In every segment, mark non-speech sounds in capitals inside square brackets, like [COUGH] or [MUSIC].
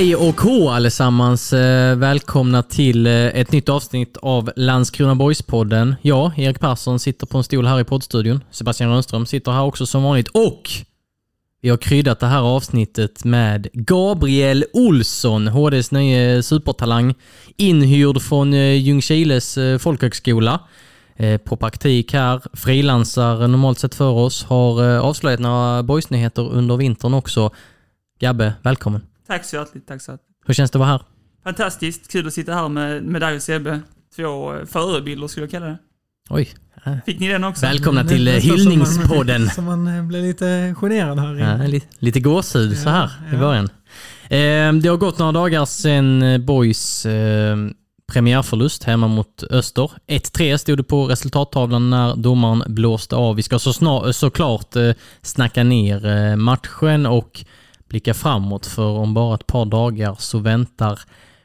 Hej och hå allesammans! Eh, välkomna till eh, ett nytt avsnitt av Landskrona Boys-podden. Jag, Erik Persson, sitter på en stol här i poddstudion. Sebastian Rönnström sitter här också som vanligt och vi har kryddat det här avsnittet med Gabriel Olsson, HDs nya supertalang, inhyrd från eh, Ljungskiles folkhögskola på praktik här, frilansar normalt sett för oss, har avslöjat några boysnyheter under vintern också. Gabbe, välkommen! Tack så hjärtligt, tack så hjärtligt. Hur känns det att vara här? Fantastiskt, kul att sitta här med, med dig och Sebbe. Två eh, förebilder skulle jag kalla det. Oj. Fick ni den också? Välkomna till det, hyllningspodden. [LAUGHS] Så man, man blir lite generad här. Ja, lite, lite gåshud så här ja, i början. Eh, det har gått några dagar sedan eh, Boys eh, premiärförlust hemma mot Öster. 1-3 stod det på resultattavlan när domaren blåste av. Vi ska så snar, såklart eh, snacka ner eh, matchen och blicka framåt för om bara ett par dagar så väntar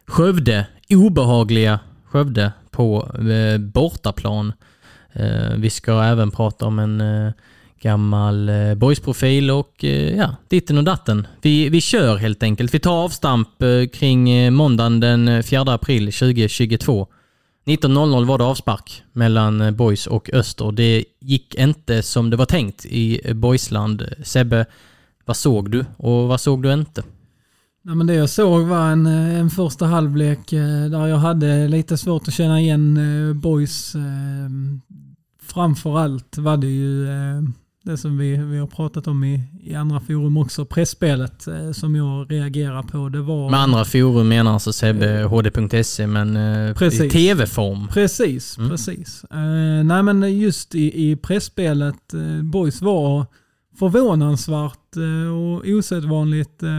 Skövde, obehagliga Skövde, på eh, bortaplan. Eh, vi ska även prata om en eh, gammal eh, boysprofil och eh, ja, ditten och datten. Vi, vi kör helt enkelt. Vi tar avstamp eh, kring eh, måndagen den 4 april 2022. 19.00 var det avspark mellan eh, Boys och Öster. Det gick inte som det var tänkt i eh, Boysland. Sebbe, vad såg du och vad såg du inte? Ja, men det jag såg var en, eh, en första halvlek eh, där jag hade lite svårt att känna igen eh, boys. Framförallt var det ju det som vi, vi har pratat om i, i andra forum också, pressspelet som jag reagerar på. Det var, Med andra forum menar alltså Sebbe hd.se men precis. i tv-form. Precis, mm. precis. nej men just i, i pressspelet, boys var förvånansvärt eh, och osedvanligt eh,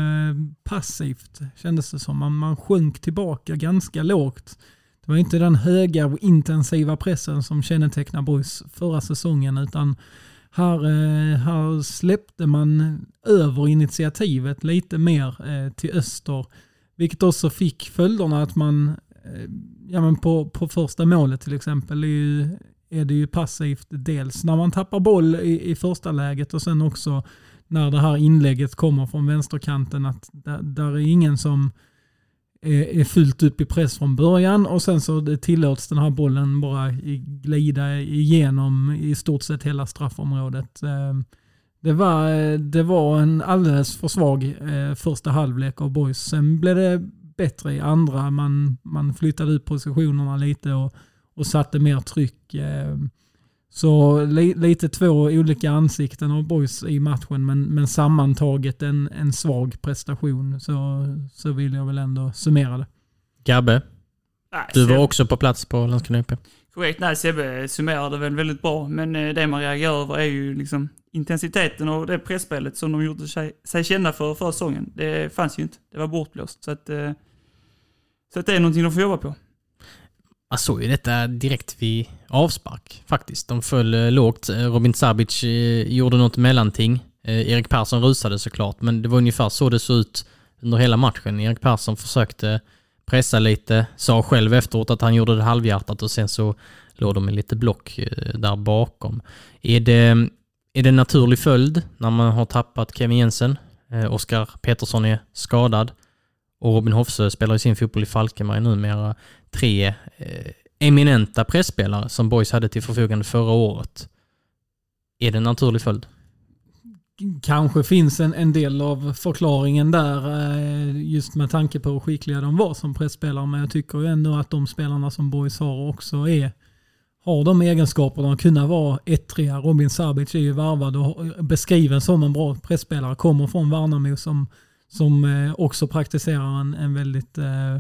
passivt kändes det som. Man, man sjönk tillbaka ganska lågt. Det var inte den höga och intensiva pressen som kännetecknar Boys förra säsongen utan här, eh, här släppte man över initiativet lite mer till öster. Vilket också fick följderna att man ja, men på, på första målet till exempel är ju är det ju passivt dels när man tappar boll i, i första läget och sen också när det här inlägget kommer från vänsterkanten att där, där är ingen som är, är fullt upp i press från början och sen så det tillåts den här bollen bara glida igenom i stort sett hela straffområdet. Ehm, det var, det var en alldeles för svag eh, första halvlek av boys. Sen blev det bättre i andra. Man, man flyttade ut positionerna lite och och satte mer tryck. Eh, så lite två olika ansikten av boys i matchen men, men sammantaget en, en svag prestation så, så vill jag väl ändå summera det. Gabbe, nej, du var också på plats på Landskrona IP. Korrekt, nej Sebbe summerade väl väldigt bra men eh, det man reagerar över är ju liksom intensiteten och det pressspelet som de gjorde sig, sig kända för förra säsongen. Det fanns ju inte, det var bortblåst. Så att, eh, så att det är någonting de får jobba på. Man såg ju detta direkt vid avspark faktiskt. De föll eh, lågt. Robin Sabic eh, gjorde något mellanting. Eh, Erik Persson rusade såklart, men det var ungefär så det såg ut under hela matchen. Erik Persson försökte pressa lite, sa själv efteråt att han gjorde det halvhjärtat och sen så låg de med lite block där bakom. Är det, är det en naturlig följd när man har tappat Kevin Jensen? Oskar Petersson är skadad och Robin Hofsö spelar ju sin fotboll i Falkenberg numera tre eh, eminenta pressspelare som Boys hade till förfogande förra året. Är det en naturlig följd? Kanske finns en, en del av förklaringen där eh, just med tanke på hur skickliga de var som pressspelare men jag tycker ju ändå att de spelarna som Boys har också är har de egenskaperna att kunna vara ettriga. Robin Sabic är ju varvad och beskriven som en bra pressspelare. Kommer från Värnamo som, som eh, också praktiserar en, en väldigt eh,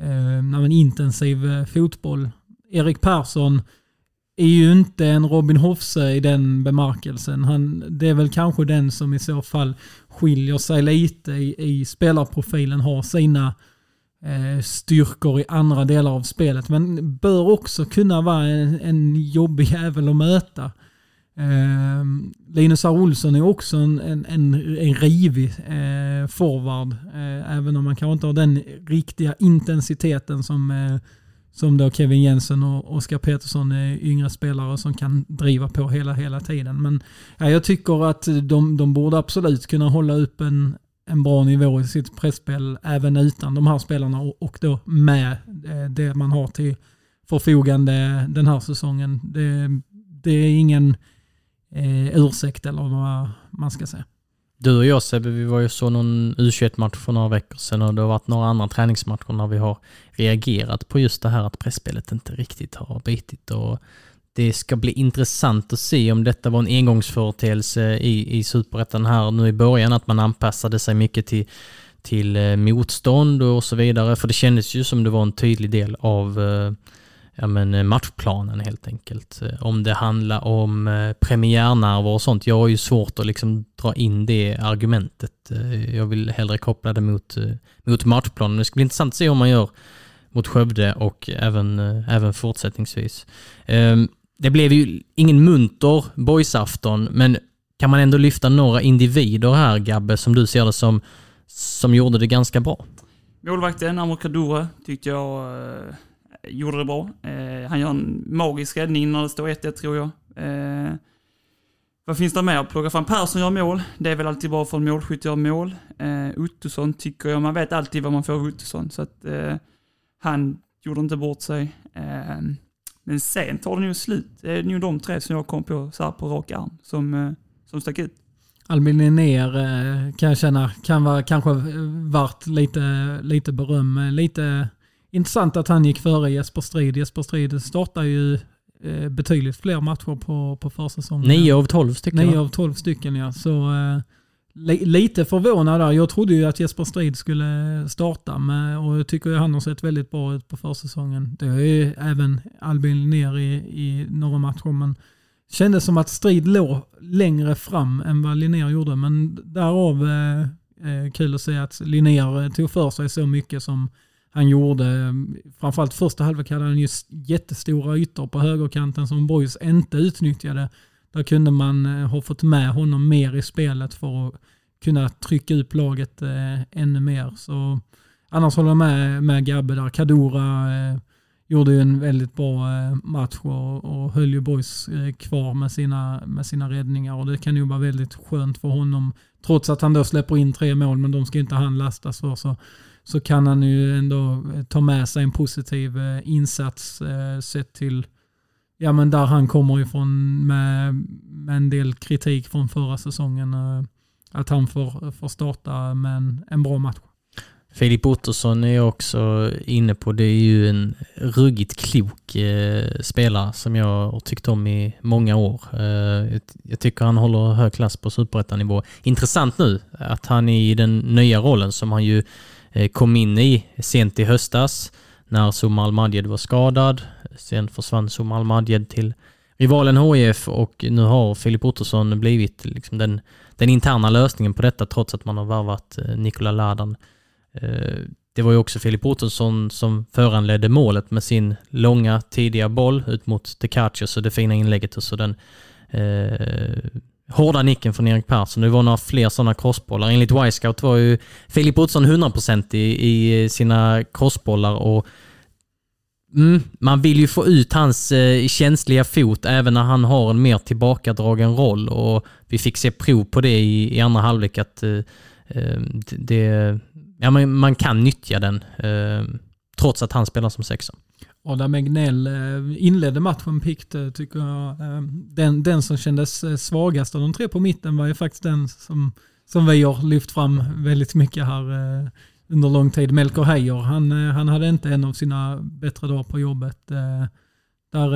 eh, intensiv eh, fotboll. Erik Persson är ju inte en Robin Hoffse i den bemärkelsen. Han, det är väl kanske den som i så fall skiljer sig lite i, i spelarprofilen, har sina eh, styrkor i andra delar av spelet. Men bör också kunna vara en, en jobbig jävel att möta. Eh, Linus R. Olsson är också en, en, en, en rivig eh, forward. Eh, även om man kanske inte har den riktiga intensiteten som eh, som då Kevin Jensen och Oskar Petersson är yngre spelare som kan driva på hela, hela tiden. Men ja, jag tycker att de, de borde absolut kunna hålla upp en, en bra nivå i sitt pressspel även utan de här spelarna och då med eh, det man har till förfogande den här säsongen. Det, det är ingen eh, ursäkt eller vad man ska säga. Du och jag Sebbe, vi var ju så någon U21-match för några veckor sedan och det har varit några andra träningsmatcher när vi har reagerat på just det här att pressspelet inte riktigt har bitit och det ska bli intressant att se om detta var en engångsföreteelse i, i Superettan här nu i början, att man anpassade sig mycket till, till eh, motstånd och så vidare, för det kändes ju som det var en tydlig del av eh, ja, men eh, matchplanen helt enkelt. Eh, om det handlar om eh, premiärnerver och sånt. Jag har ju svårt att liksom dra in det argumentet. Jag vill hellre koppla det mot, mot matchplanen. Det ska bli intressant att se hur man gör mot Skövde och även, även fortsättningsvis. Ehm, det blev ju ingen munter boysafton, men kan man ändå lyfta några individer här, Gabbe, som du ser det som, som gjorde det ganska bra? Målvakten Amor tyckte jag gjorde det bra. Eh, han gör en magisk räddning när det står 1-1 tror jag. Eh, vad finns det mer? Plocka fram Persson gör mål. Det är väl alltid bra för en målskytt gör mål. Eh, Ottosson tycker jag, man vet alltid vad man får av Ottosson. Så att eh, han gjorde inte bort sig. Eh, men sen tar det nog slut. Det är nog de tre som jag kom på så här på rak arm som, eh, som stack ut. Albin Linnér eh, kan jag känna kan vara kanske värt lite, lite beröm. Eh, lite Intressant att han gick före Jesper Strid. Jesper Strid startar ju eh, betydligt fler matcher på, på försäsongen. 9 av 12 stycken. 9 av 12 stycken ja. Så eh, li, lite förvånad där. Jag trodde ju att Jesper Strid skulle starta med, och jag tycker att han har sett väldigt bra ut på försäsongen. Det är ju även Albin ner i, i några matcher men kändes som att Strid låg längre fram än vad Linnér gjorde men därav eh, eh, kul att se att Linnér tog för sig så mycket som han gjorde. Framförallt första halvlek hade han just jättestora ytor på högerkanten som Boys inte utnyttjade. Där kunde man eh, ha fått med honom mer i spelet för att kunna trycka upp laget eh, ännu mer. Så annars håller jag med, med Gabbe där. Kadura eh, gjorde ju en väldigt bra match och, och höll ju Boys kvar med sina, med sina räddningar och det kan ju vara väldigt skönt för honom. Trots att han då släpper in tre mål, men de ska inte han lastas för. Så så kan han ju ändå eh, ta med sig en positiv eh, insats eh, sett till ja, men där han kommer ifrån med, med en del kritik från förra säsongen. Eh, att han får, får starta med en, en bra match. Filip Ottosson är jag också inne på. Det är ju en ruggigt klok eh, spelare som jag har tyckt om i många år. Eh, jag tycker han håller hög klass på superettanivå. Intressant nu att han är i den nya rollen som han ju Eh, Eh, kom in i sent i höstas när Somal Madjed var skadad. Sen försvann Somal Madjed till rivalen HIF och nu har Filip Ottosson blivit liksom den, den interna lösningen på detta trots att man har värvat eh, Nikola Ladan. Eh, det var ju också Filip Ottosson som föranledde målet med sin långa tidiga boll ut mot Tekacius och det fina inlägget och så den hårda nicken från Erik Persson. Det var några fler sådana crossbollar. Enligt Y-scout var ju Filip Ottosson 100% i, i sina crossbollar och mm, man vill ju få ut hans eh, känsliga fot även när han har en mer tillbakadragen roll och vi fick se prov på det i, i andra halvlek att eh, eh det, ja, man, man kan nyttja den eh, trots att han spelar som sexa. Adam Egnell eh, inledde matchen pikt eh, tycker jag. Eh, den, den som kändes svagast av de tre på mitten var ju faktiskt den som, som vi har lyft fram väldigt mycket här under lång tid. Melker Heijer, han, han hade inte en av sina bättre dagar på jobbet. Där,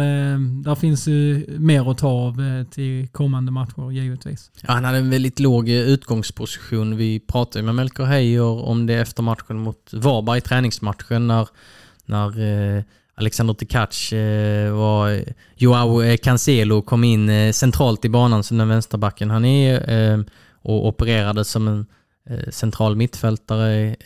där finns ju mer att ta av till kommande matcher givetvis. Ja, han hade en väldigt låg utgångsposition. Vi pratade med Melker Heijer om det efter matchen mot Varberg, träningsmatchen, när, när Alexander Tkac eh, var... Joao eh, Cancelo kom in eh, centralt i banan som den vänsterbacken han är och opererade som en central mittfältare.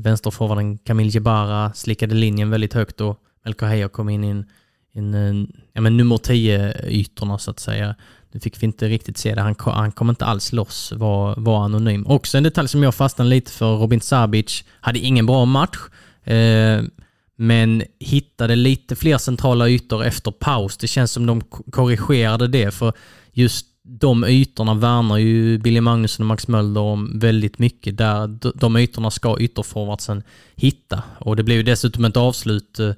Vänsterforwarden Camille Jebara slickade linjen väldigt högt och Melker Heier kom in i en, en, en ja, men nummer 10-ytorna så att säga. Nu fick vi inte riktigt se det. Han, han kom inte alls loss, var, var anonym. Också en detalj som jag fastnade lite för. Robin Sabic hade ingen bra match. Men hittade lite fler centrala ytor efter paus. Det känns som de korrigerade det, för just de ytorna värnar ju Billy Magnusson och Max Mölder om väldigt mycket. Där de ytorna ska ytterforwardsen hitta. Och det blev ju dessutom ett avslut eh,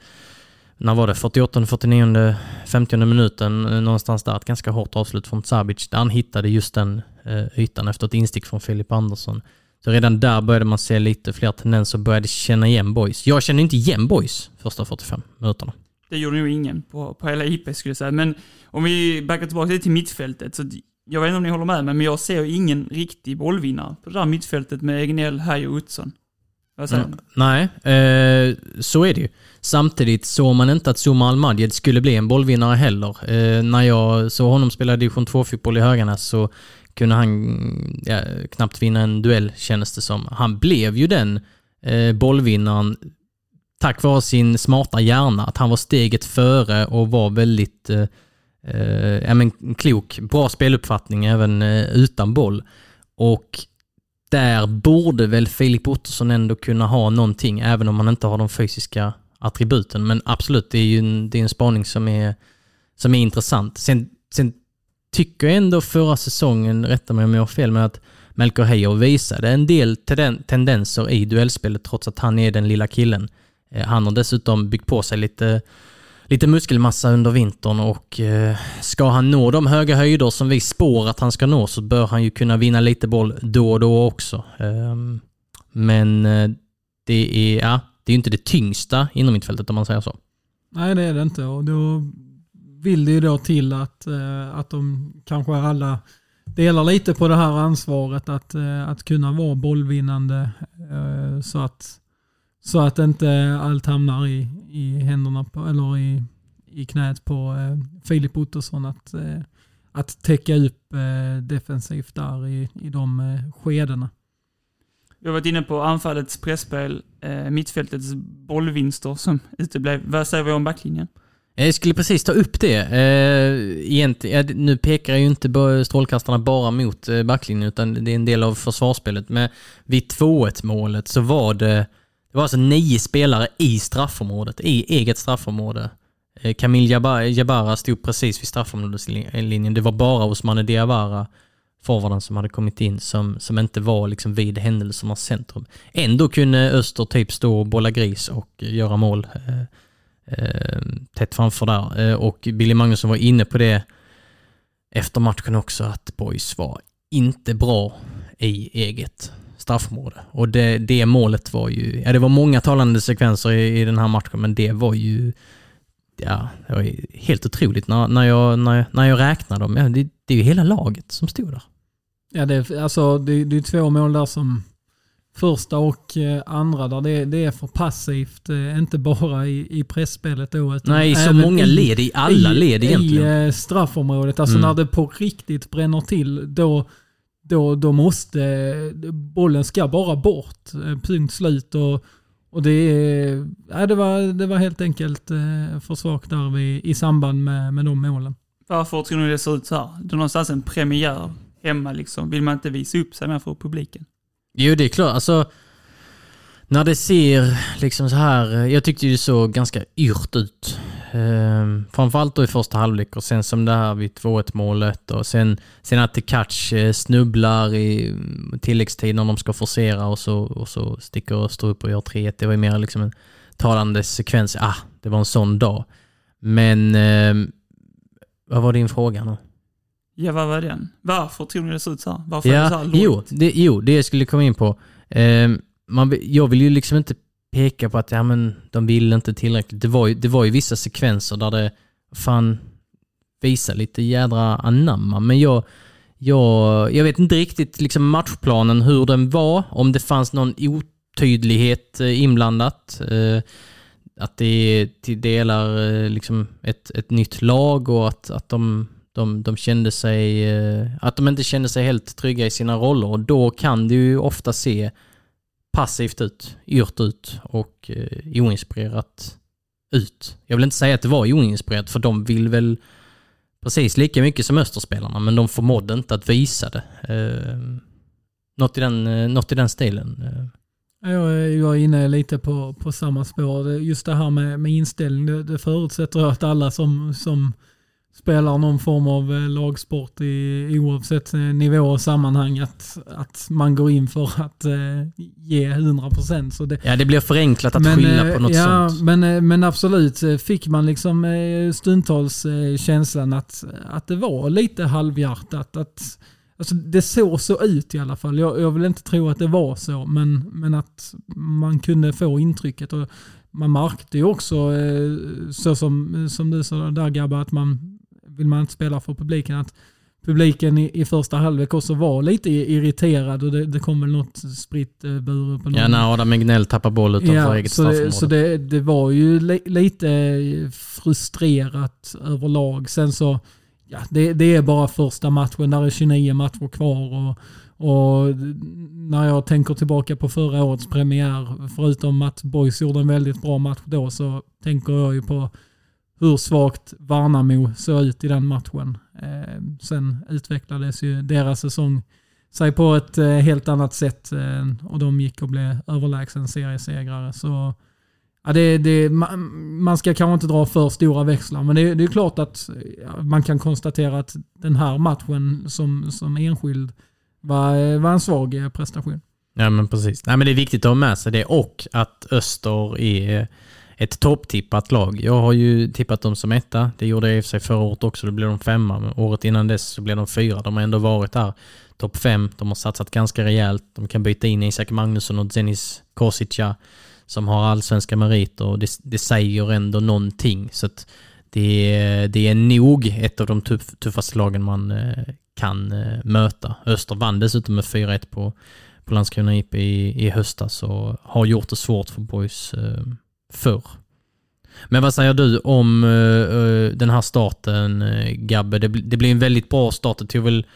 när var det? 48, 49, 50 minuten eh, någonstans där. Ett ganska hårt avslut från Sabic där han hittade just den eh, ytan efter ett instick från Filip Andersson. Så redan där började man se lite fler tendenser och började känna igen boys. Jag kände inte igen boys första 45 minuterna. Det gjorde nog ingen på, på hela IP skulle jag säga. Men om vi backar tillbaka lite till mittfältet. Så jag vet inte om ni håller med mig, men jag ser ingen riktig bollvinnare på det där mittfältet med Egnell, Haj och Utzon. Mm, Nej, eh, så är det ju. Samtidigt såg man inte att Zuma Almadjed skulle bli en bollvinnare heller. Eh, när jag såg honom spela division 2-fotboll i Höganäs så kunde han ja, knappt vinna en duell kändes det som. Han blev ju den eh, bollvinnaren tack vare sin smarta hjärna, att han var steget före och var väldigt eh, eh, ja, men klok. Bra speluppfattning även eh, utan boll. Och där borde väl Filip Ottosson ändå kunna ha någonting, även om han inte har de fysiska attributen. Men absolut, det är ju en, det är en spaning som är, som är intressant. Sen, sen tycker ändå förra säsongen, rätta mig om jag har fel, men att Melker Heier visade en del tendenser i duellspelet trots att han är den lilla killen. Eh, han har dessutom byggt på sig lite, lite muskelmassa under vintern och eh, ska han nå de höga höjder som vi spår att han ska nå så bör han ju kunna vinna lite boll då och då också. Ehm, men eh, det är, ja, det är inte det tyngsta inom mittfältet om man säger så. Nej, det är det inte och då vill det ju då till att, eh, att de kanske alla delar lite på det här ansvaret att, eh, att kunna vara bollvinnande eh, så att, så att inte allt hamnar i, i händerna på, eller i, i knät på Filip Ottosson att, att täcka upp defensivt där i, i de skedena. Vi har varit inne på anfallets pressspel, mittfältets bollvinster som uteblev. Vad säger vi om backlinjen? Eh, jag skulle precis ta upp det. Eh, Egentligen, nu pekar ju inte strålkastarna bara mot eh, backlinjen utan det är en del av försvarsspelet. Men vid 2-1 målet så var det, det var alltså nio spelare i straffområdet, i eget straffområde. Kamil Jabara stod precis vid straffområdeslinjen. Det var bara Osmane Diawara, forwarden som hade kommit in, som, som inte var liksom vid händelsernas centrum. Ändå kunde Öster typ stå och bolla gris och göra mål. Eh, tätt framför där. Eh, och Billy Magnusson var inne på det efter matchen också, att Boys var inte bra i eget straffområde. Och det, det målet var ju, ja det var många talande sekvenser i, i den här matchen, men det var ju, ja, det var helt otroligt när, när, jag, när, när jag räknade dem. Ja, det, det är ju hela laget som stod där. Ja, det, alltså, det, det är två mål där som första och eh, andra där det, det är för passivt. Eh, inte bara i, i pressspelet då. Utan Nej, i så många led, i alla led egentligen. I eh, straffområdet. Alltså mm. när det på riktigt bränner till, då, då, då måste bollen ska bara bort. Punkt slut. Och, och det, ja, det, var, det var helt enkelt för svagt där vid, i samband med, med de målen. Varför tror ni det ser ut så här? Det är någonstans en premiär hemma liksom. Vill man inte visa upp sig mer för publiken? Jo, det är klart. Alltså, när det ser liksom så här, eh, jag tyckte det såg ganska yrt ut. Ehm, framförallt då i första halvlek och sen som det här vid 2-1 målet och sen, sen att Tekac Catch snubblar i mm, tilläggstid när de ska forcera och så, och så sticker Öster upp och gör 3-1. Det var ju mer liksom en talande sekvens. Ah, det var en sån dag. Men eh, vad var din fråga nu? Ja, vad var den? Varför tror ni det ser ut så här? Varför ja, är det så här jo, det, jo, det jag skulle komma in på. Eh, man, jag vill ju liksom inte peka på att ja, men, de vill inte tillräckligt. Det var, ju, det var ju vissa sekvenser där det fan visar lite jädra anamma. Men jag, jag, jag vet inte riktigt liksom matchplanen, hur den var, om det fanns någon otydlighet eh, inblandat. Eh, att det är till delar eh, liksom ett, ett nytt lag och att, att de, de, de kände sig, eh, att de inte kände sig helt trygga i sina roller och då kan det ju ofta se passivt ut, yrt ut och eh, oinspirerat ut. Jag vill inte säga att det var oinspirerat för de vill väl precis lika mycket som Österspelarna men de förmådde inte att visa det. Eh, något, i den, eh, något i den stilen. Eh. Jag, jag är inne lite på, på samma spår. Just det här med, med inställning, det, det förutsätter att alla som, som spelar någon form av eh, lagsport i oavsett eh, nivå och sammanhang att, att man går in för att eh, ge 100 procent. Ja, det blir förenklat att men, skylla på något ja, sånt. Men, men absolut, fick man liksom stundtals känslan att, att det var lite halvhjärtat. Att, alltså det såg så ut i alla fall. Jag, jag vill inte tro att det var så, men, men att man kunde få intrycket. Och man märkte ju också, så som, som du sa där Gabba, att man vill man inte spela för publiken, att publiken i, i första halvlek också var lite irriterad och det, det kom väl något spritt eh, bur på någon. Ja, när Adam Egnell tappar boll utanför ja, eget så det, så det, det var ju li, lite frustrerat överlag. Sen så, ja, det, det är bara första matchen, där är 29 matcher kvar och, och när jag tänker tillbaka på förra årets premiär, förutom att Boys gjorde en väldigt bra match då, så tänker jag ju på hur svagt Värnamo såg ut i den matchen. Eh, sen utvecklades ju deras säsong sig på ett eh, helt annat sätt eh, och de gick och blev överlägsen seriesegrare. Så ja, det, det, man ska kanske inte dra för stora växlar, men det, det är klart att ja, man kan konstatera att den här matchen som, som enskild var, eh, var en svag eh, prestation. Ja men precis. Nej, men det är viktigt att ha med sig det och att Öster är ett topptippat lag. Jag har ju tippat dem som etta. Det gjorde jag i och för sig förra året också. Då blev de femma. Men året innan dess så blev de fyra. De har ändå varit där. Topp fem. De har satsat ganska rejält. De kan byta in Isak Magnusson och Zenis Kosica som har allsvenska meriter och det, det säger ändå någonting. Så att det, det är nog ett av de tuff, tuffaste lagen man eh, kan eh, möta. Öster vann dessutom med 4-1 på, på Landskrona IP i, i höstas och har gjort det svårt för boys eh, förr. Men vad säger du om uh, den här starten, uh, Gabbe? Det, det blir en väldigt bra start. Det tog väl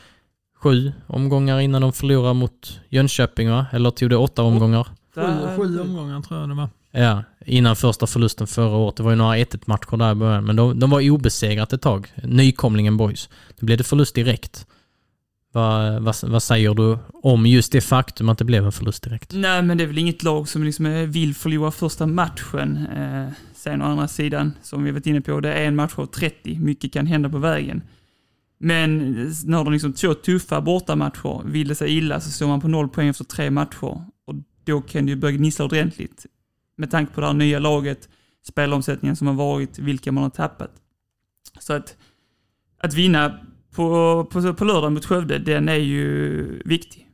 sju omgångar innan de förlorade mot Jönköping, va? Eller tog det åtta omgångar? Sju, sju omgångar tror jag det var. Ja, innan första förlusten förra året. Det var ju några 1-1 matcher där i början, men de, de var obesegrat ett tag. Nykomlingen boys. Då blev det förlust direkt. Vad, vad, vad, säger du om just det faktum att det blev en förlust direkt? Nej, men det är väl inget lag som liksom vill förlora första matchen. Eh, sen å andra sidan, som vi varit inne på, det är en match av 30. Mycket kan hända på vägen. Men när de liksom två tuffa bortamatcher, vill det sig illa så står man på noll poäng efter tre matcher. Och då kan det ju börja gnissla ordentligt. Med tanke på det här nya laget, spelomsättningen som har varit, vilka man har tappat. Så att, att vinna på, på, på lördag mot Skövde, den är ju viktig.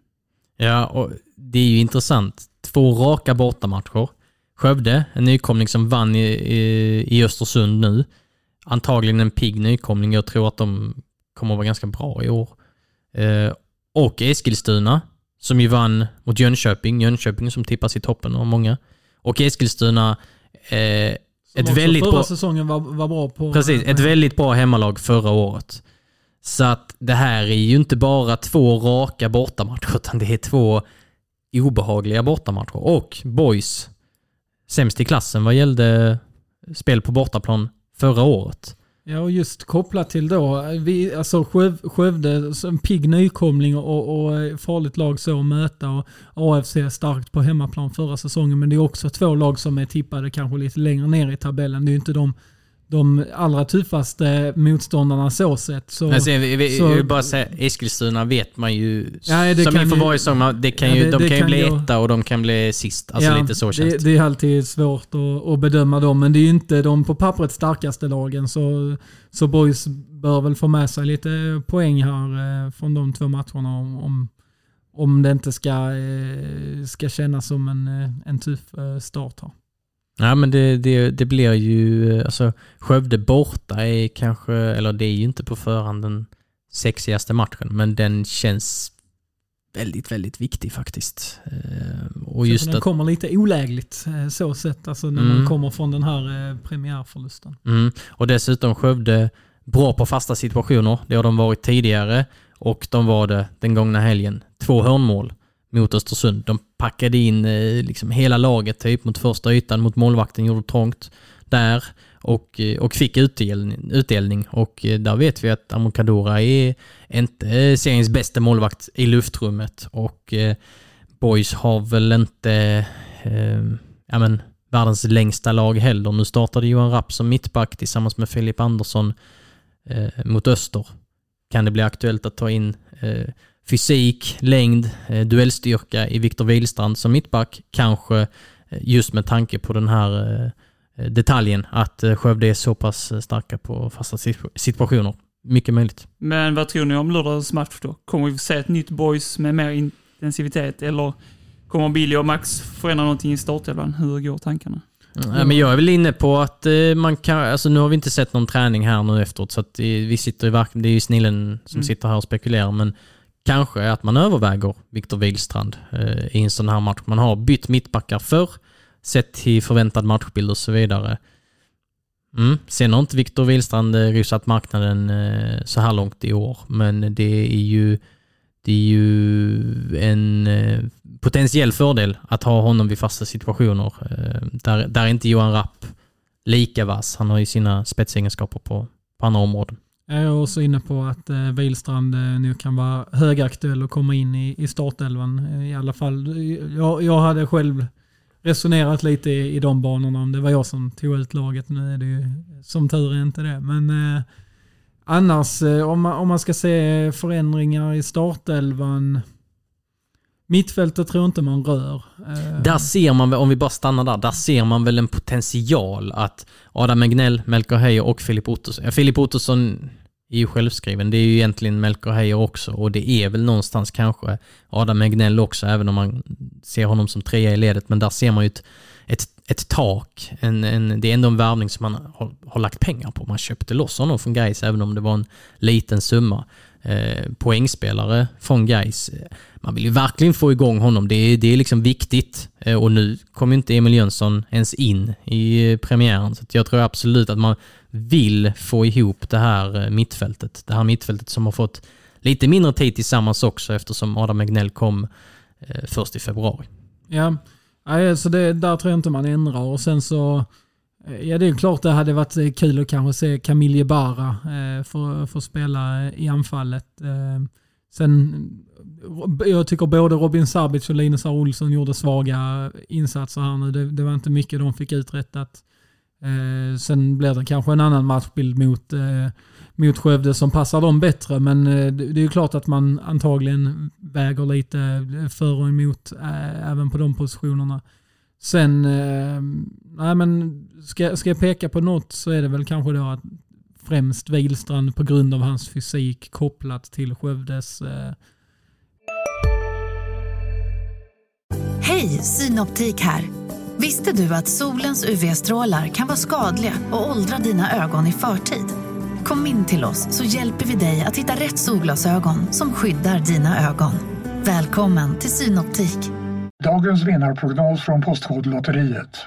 Ja, och det är ju intressant. Två raka bortamatcher. Skövde, en nykomling som vann i, i, i Östersund nu. Antagligen en pigg nykomling. Jag tror att de kommer att vara ganska bra i år. Eh, och Eskilstuna, som ju vann mot Jönköping. Jönköping som tippas i toppen av många. Och Eskilstuna, eh, ett väldigt bra... säsongen var, var bra på... Precis, ett väldigt bra hemmalag förra året. Så att det här är ju inte bara två raka bortamatcher, utan det är två obehagliga bortamatcher. Och Boys, sämst i klassen vad gällde spel på bortaplan förra året. Ja, och just kopplat till då, vi, alltså Skövde, en pigg nykomling och, och farligt lag så att möta och AFC starkt på hemmaplan förra säsongen. Men det är också två lag som är tippade kanske lite längre ner i tabellen. Det är ju inte de de allra tuffaste motståndarna så sett. Så, alltså, vi, vi, så, jag vill bara säga, Eskilstuna vet man ju, ja, som inför varje säsong, det kan ja, det, de kan ju bli gå, etta och de kan bli sist. Alltså ja, lite så känns det. Det är alltid svårt att, att, bedöma dem, men det är ju inte de på pappret starkaste lagen. Så, så Boys bör väl få med sig lite poäng här eh, från de två matcherna om, om, om det inte ska, eh, ska kännas som en, eh, en tuff start här. Ja men det, det, det blir ju, alltså Skövde borta är kanske, eller det är ju inte på förhand den sexigaste matchen, men den känns väldigt, väldigt viktig faktiskt. Eh, och Så just den att, kommer lite olägligt eh, så sett, alltså när Mm. man kommer från den här eh, premiärförlusten. mm, och dessutom Skövde bra på fasta situationer. Det har de varit tidigare och de var det den gångna helgen. Två hörnmål mot Östersund. De packade in eh, liksom hela laget typ mot första ytan, mot målvakten, gjorde trångt där och, eh, och fick utdelning, utdelning. Och eh, där vet vi att Amokadora är inte seriens bästa målvakt i luftrummet och eh, Boys har väl inte eh, ja, men, världens längsta lag heller. Nu startade Johan Rapp som mittback tillsammans med Filip Andersson eh, mot Öster. Kan det bli aktuellt att ta in eh, fysik, längd, eh, duellstyrka i Viktor Wihlstrand som mittback? Kanske eh, just med tanke på den här eh, detaljen att Skövde är så pass starka på fasta situ- situationer. Mycket möjligt. Men vad tror ni om lördagens match då? Kommer vi få se ett nytt boys med mer intensivitet eller kommer Billy och Max förändra någonting i startelvan? Hur går tankarna? Ja, men jag är väl inne på att man kan, alltså nu har vi inte sett någon träning här nu efteråt så att vi sitter i verk, det är ju snillen som Mm. sitter här och spekulerar men kanske att man överväger Viktor Wihlstrand eh, i en sån här match. Man har bytt mittbackar förr, sett till förväntad matchbild och så vidare. Mm. Sen har inte Viktor Wihlstrand eh, rusat marknaden eh, så här långt i år men det är ju det är ju en eh, potentiell fördel att ha honom vid fasta situationer. Eh, där, där är inte Johan Rapp lika vass. Han har ju sina spetsegenskaper på, på andra områden. Eh, jag är också inne på att eh, Wihlstrand eh, nu kan vara högaktuell och komma in i, i startelvan. Eh, I alla fall, eh, jag, jag hade själv resonerat lite i, i de banorna om det var jag som tog ut laget. Nu är det ju som tur är inte det. Men eh, annars, om, man, om man ska se förändringar i startelvan. Mittfältet tror jag inte man rör. Eh. Där ser man, om vi bara stannar där, där ser man väl en potential att Adam Egnell, Melker Heier och Filip Ottosson, ja, Filip Ottosson är ju självskriven, det är ju egentligen Melker Heier också och det är väl någonstans kanske Adam Egnell också, även om man ser honom som trea i ledet, men där ser man ju ett, ett, ett tak. En, en, det är ändå en värvning som man har, har lagt pengar på. Man köpte loss honom från Gais även om det var en liten summa. Eh, poängspelare från Gais. Man vill ju verkligen få igång honom. Det är, det är liksom viktigt. Eh, och nu kom ju inte Emil Jönsson ens in i eh, premiären. Så att jag tror absolut att man vill få ihop det här eh, mittfältet. Det här mittfältet som har fått lite mindre tid tillsammans också eftersom Adam Egnell kom först i februari. Ja, alltså så det, där tror jag inte man ändrar. Och sen så, ja det är klart det hade varit kul att kanske se Camille Bara eh, få, få spela i anfallet. Eh, sen, jag tycker både Robin Sabic och Linus R. Olsson gjorde svaga insatser här nu. Det, det var inte mycket de fick uträttat. Eh, sen blir det kanske en annan matchbild mot, eh, mot Skövde som passar dem bättre. Men eh, det, är ju klart att man antagligen väger lite för och emot eh, även på de positionerna. Sen, eh, nej men ska, ska jag peka på något så är det väl kanske då att främst Wihlstrand på grund av hans fysik kopplat till Skövdes eh, Hej, Synoptik här. Visste du att solens UV-strålar kan vara skadliga och åldra dina ögon i förtid? Kom in till oss så hjälper vi dig att hitta rätt solglasögon som skyddar dina ögon. Välkommen till Synoptik. Dagens vinnarprognos från Postkodlotteriet.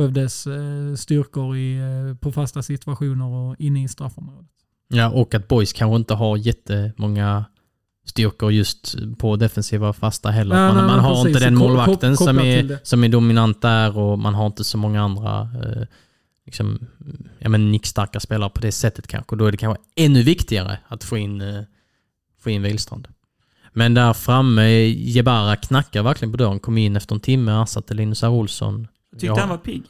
Skövdes eh, styrkor i, eh, på fasta situationer och inne i straffområdet. Ja, och att Boys kanske inte har jättemånga styrkor just på defensiva fasta heller. Nej, man nej, man har precis. inte den målvakten som är, som är dominant där och man har inte så många andra eh, liksom, ja, men nickstarka spelare på det sättet kanske. Då är det kanske ännu viktigare att få in, eh, få in Wihlstrand. Men där framme, Jebara knackar verkligen på dörren, kom in efter en timme, ersatte Linus R. Olsson. Jag tyckte Ja. han var pigg.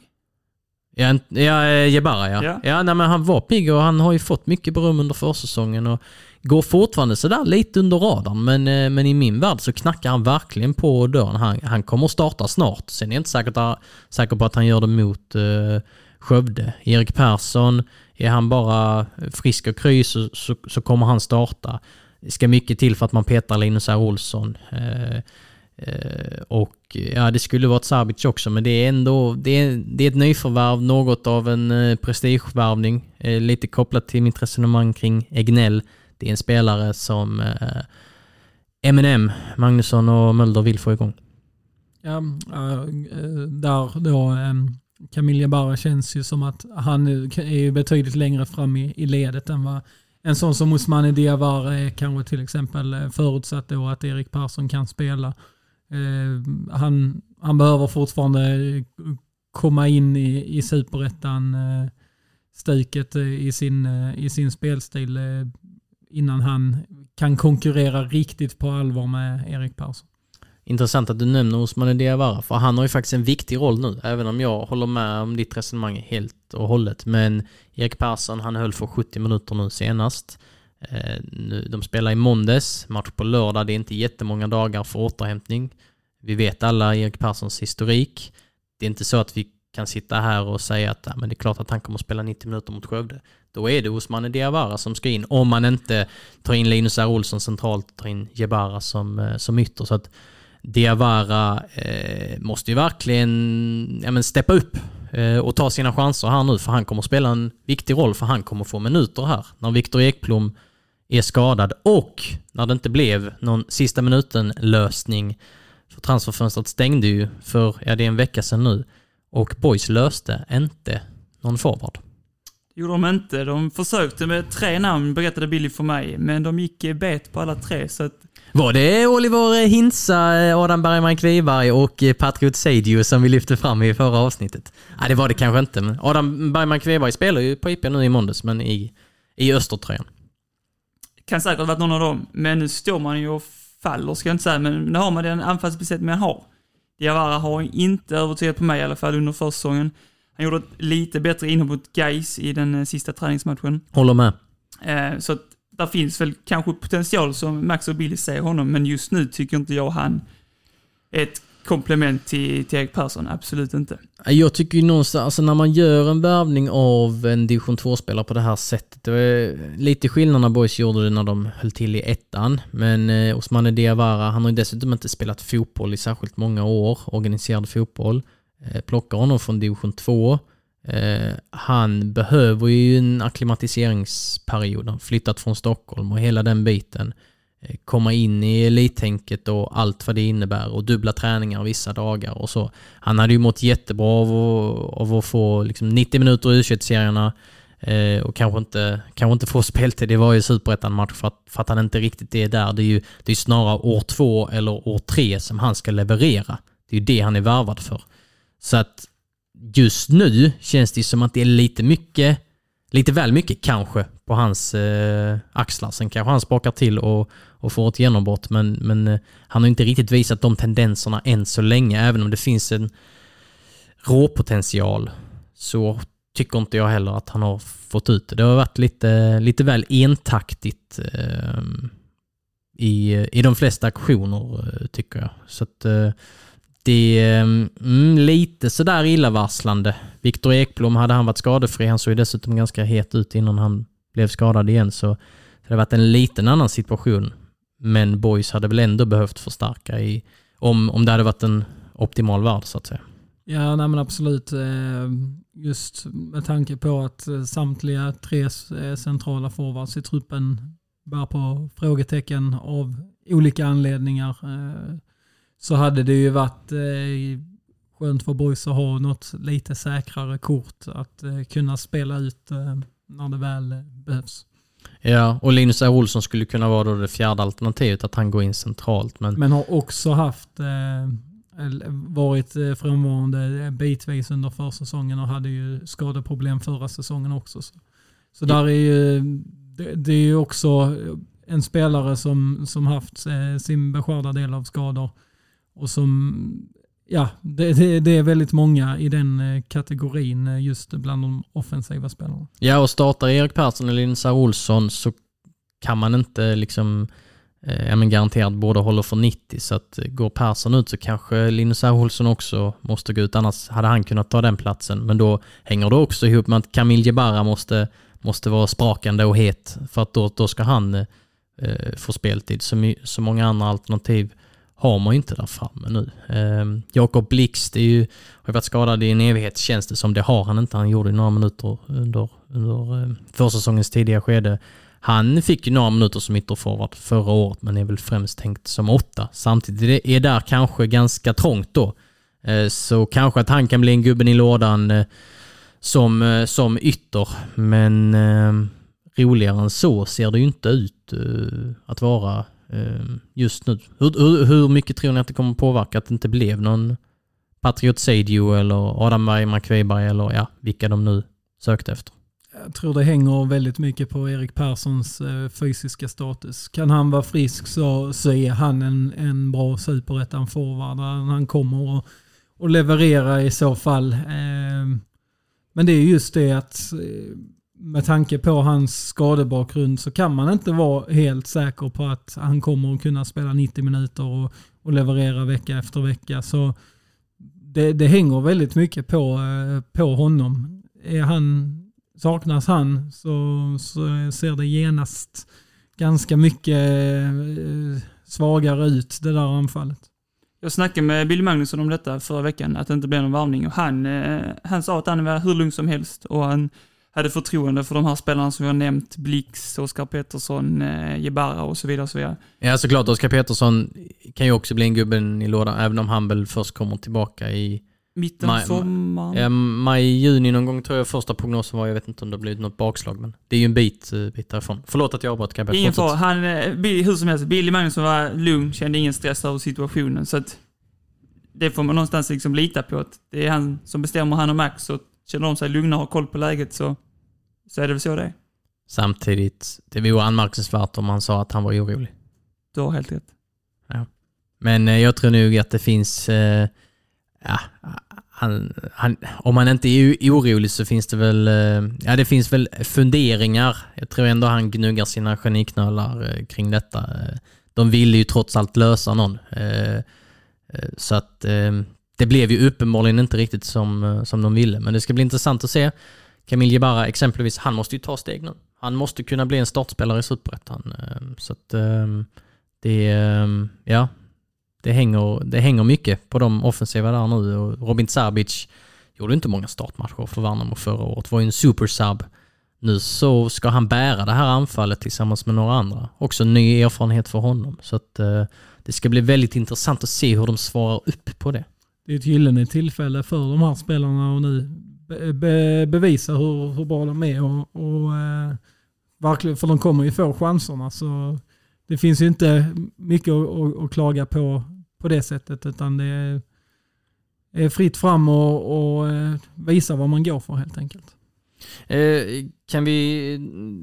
Ja, ja Jebara ja. Ja. Ja, nej, men han var pigg och han har ju fått mycket beröm under försäsongen och går fortfarande sådär lite under radarn. Men, eh, men i min värld så knackar han verkligen på dörren. Han, han kommer att starta snart. Sen är jag inte säker, att- säker på att han gör det mot uh, Skövde. Erik Persson, är han bara frisk och kry så, så, så kommer han starta. Det ska mycket till för att man petar Linus R. Olsson. Eh, eh, Eh, och ja, det skulle vara ett Sabic också, men det är ändå det är, det är ett nyförvärv, något av en eh, prestigevärvning. Eh, lite kopplat till mitt resonemang kring Egnell. Det är en spelare som eh, M&M, Magnusson och Mölder vill få igång. Ja, eh, där då Camilla Barra känns ju som att han är betydligt längre fram i, i ledet än vad en sån som Osmane Diawara är kanske till exempel förutsatt då att Erik Persson kan spela. Eh, han, han behöver fortfarande komma in i, i superettan-stuket eh, eh, i sin, eh, i sin spelstil eh, innan han kan konkurrera riktigt på allvar med Erik Persson. Intressant att du nämner Osman Diawara, för han har ju faktiskt en viktig roll nu, även om jag håller med om ditt resonemang helt och hållet. Men Erik Persson, han höll för 70 minuter nu senast. Eh, nu, de spelar i måndags, match på lördag, det är inte jättemånga dagar för återhämtning. Vi vet alla Erik Perssons historik. Det är inte så att vi kan sitta här och säga att ja, men det är klart att han kommer att spela 90 minuter mot Skövde. Då är det Osmane Diawara som ska in, om man inte tar in Linus R. Olsson centralt och tar in Jebara som, eh, som ytter. Så att Diawara eh, måste ju verkligen ja, men steppa upp eh, och ta sina chanser här nu, för han kommer att spela en viktig roll, för han kommer att få minuter här. När Viktor Ekblom är skadad och när det inte blev någon sista minuten-lösning, för transferfönstret stängde ju för, ja det är en vecka sedan nu, och Boys löste inte någon forward. Det gjorde de inte. De försökte med tre namn, berättade Billy för mig, men de gick eh, bet på alla tre. Så att, Var det Oliver Hintza, Adam Bergman Kviberg och Patriot Seidio som vi lyfte fram i förra avsnittet? Nej, det var det kanske inte. Men Adam Bergman Kviberg spelar ju på IP nu i måndags, men i, i Östertröjan. Kan säkert varit någon av dem, men nu står man ju och faller, ska jag inte säga, men nu har man den anfallsbesättning man har. Diawara har inte övertygat på mig i alla fall under försäsongen. Han gjorde ett lite bättre inhopp mot Gais i den eh, sista träningsmatchen. Håller med. Eh, så att där finns väl kanske potential som Max och Billy ser honom, men just nu tycker inte jag han är ett komplement till, till Erik Persson. Absolut inte. Jag tycker ju någonstans, alltså när man gör en värvning av en division 2-spelare på det här sättet, det är lite skillnad när Boys gjorde det när de höll till i ettan, men eh, Osmane Diawara, han har ju dessutom inte spelat fotboll i särskilt många år, organiserad fotboll. Eh, plockar honom från division 2. Eh, han behöver ju en akklimatiseringsperiod, han har flyttat från Stockholm och hela den biten. Eh, komma in i elittänket och allt vad det innebär och dubbla träningar vissa dagar och så. Han hade ju mått jättebra av att, av att få liksom 90 minuter i U21-serierna eh, och kanske inte, kanske inte få [LAUGHS] speltid i varje superettan-match för att, för att han inte riktigt är där. Det är ju det är snarare år två eller år tre som han ska leverera. Det är ju det han är värvad för. Så att just nu känns det som att det är lite mycket, lite väl mycket kanske, på hans eh, axlar. Sen kanske han spakar till och, och får ett genombrott, men, men eh, han har inte riktigt visat de tendenserna än så länge, även om det finns en råpotential så tycker inte jag heller att han har fått ut det. Det har varit lite, lite väl entaktigt eh, i, i de flesta aktioner, eh, tycker jag. Så att eh, det är mm, lite sådär illavarslande. Viktor Ekblom, hade han varit skadefri, han såg ju dessutom ganska het ut innan han blev skadad igen, så det hade varit en liten annan situation. Men Boys hade väl ändå behövt förstärka i, om, om det hade varit en optimal värld så att säga. Ja, nej men absolut. Eh, just med tanke på att eh, samtliga tre eh, centrala forwards i truppen bär på frågetecken av olika anledningar så hade det ju varit skönt för boys att ha något lite säkrare kort att kunna spela ut när det väl behövs. Ja, och Linus R. Olsson skulle kunna vara då det fjärde alternativet, att han går in centralt. Men, men har också haft varit frånvarande bitvis under försäsongen och hade ju skadeproblem förra säsongen också. Så, så där är ju, det, det är ju också en spelare som, som haft sin beskärda del av skador och som ja, det, det, det är väldigt många i den eh, kategorin eh, just bland de offensiva spelarna. Ja, och startar Erik Persson eller Linsa Olsson så kan man inte liksom eh, ja, men garanterat båda håller för 90 så att eh, går Persson ut så kanske Linus Olsson också måste gå ut annars hade han kunnat ta den platsen men då hänger det också ihop med att Kamil Jebara måste, måste vara sprakande och het för att då, då ska han eh, få speltid. Så, så många andra alternativ har man ju inte där framme nu. Eh, Jakob Blixt är ju, har varit skadad i en evighet känns det som. Det har han inte. Han gjorde några minuter under, under eh, försäsongens tidiga skede. Han fick ju några minuter som ytterforward förra året men är väl främst tänkt som åtta. Samtidigt är där kanske ganska trångt då. Eh, så kanske att han kan bli en gubben i lådan eh, som, eh, som ytter. Men ehm, roligare än så ser det ju inte ut eh, att vara Ehm, just nu. Hur, hur, hur mycket tror ni att det kommer påverka att det inte blev någon Patriot Sadio eller Adam Bergman McVeberg eller ja, vilka de nu sökte efter? Jag tror det hänger väldigt mycket på Erik Perssons eh, fysiska status. Kan han vara frisk så, så är han en, en bra superettan-forward. Han kommer att, att leverera i så fall. Ehm, men det är just det att eh, med tanke på hans skadebakgrund så kan man inte vara helt säker på att han kommer att kunna spela 90 minuter och, och leverera vecka efter vecka. Så det, det hänger väldigt mycket på, eh, på honom. Är han saknas han så, så ser det genast ganska mycket eh, svagare ut, det där anfallet. Jag snackade med Bill Magnusson om detta förra veckan, att det inte blev någon varvning. Och han, eh, han sa att han var hur lugn som helst och han hade förtroende för de här spelarna som jag nämnt, Blix, Oskar Pettersson, eh, Jebara och så vidare. Och så vidare. Ja, såklart. Oskar Pettersson kan ju också bli en gubben i lådan, även om han väl först kommer tillbaka i Mitten av sommaren? Ja, maj, juni någon gång tror jag första prognosen var. Jag vet inte om det har blivit något bakslag, men det är ju en bit, eh, bit därifrån. Förlåt att jag avbröt, jag Ingen fara. Han, eh, hur som helst, Billy Magnusson var lugn, kände ingen stress över situationen. Så att det får man någonstans liksom lita på. Att det är han som bestämmer, han och Max. Så känner de sig lugna och har koll på läget så, så är det väl så det är. Samtidigt, det vore anmärkningsvärt om han sa att han var orolig. Du har helt rätt. Ja. Men eh, jag tror nog att det finns eh, ja, han, han, om han inte är orolig så finns det väl, eh, ja det finns väl funderingar. Jag tror ändå han gnuggar sina geniknölar eh, kring detta. Eh, de ville ju trots allt lösa någon. Så att det blev ju uppenbarligen inte riktigt som, eh, som de ville. Men det ska bli intressant att se. Camille Jebara exempelvis, han måste ju ta steg nu. Han måste kunna bli en startspelare i Superettan. Eh, så att ehm, det, ehm, ja, det hänger, det hänger mycket på de offensiva där nu och Robin Sabic gjorde inte många startmatcher för Värnamo förra året, var ju en supersub. Nu så ska han bära det här anfallet tillsammans med några andra. Också ny erfarenhet för honom. Så att eh, det ska bli väldigt intressant att se hur de svarar upp på det. Det är ett gyllene tillfälle för de här spelarna att nu be be bevisa hur, hur bra de är och, och eh, verkligen, för de kommer ju få chanserna. Så det finns ju inte mycket att, att, att klaga på på det sättet utan det är, är fritt fram och, och eh, visa vad man går för helt enkelt. Eh, kan vi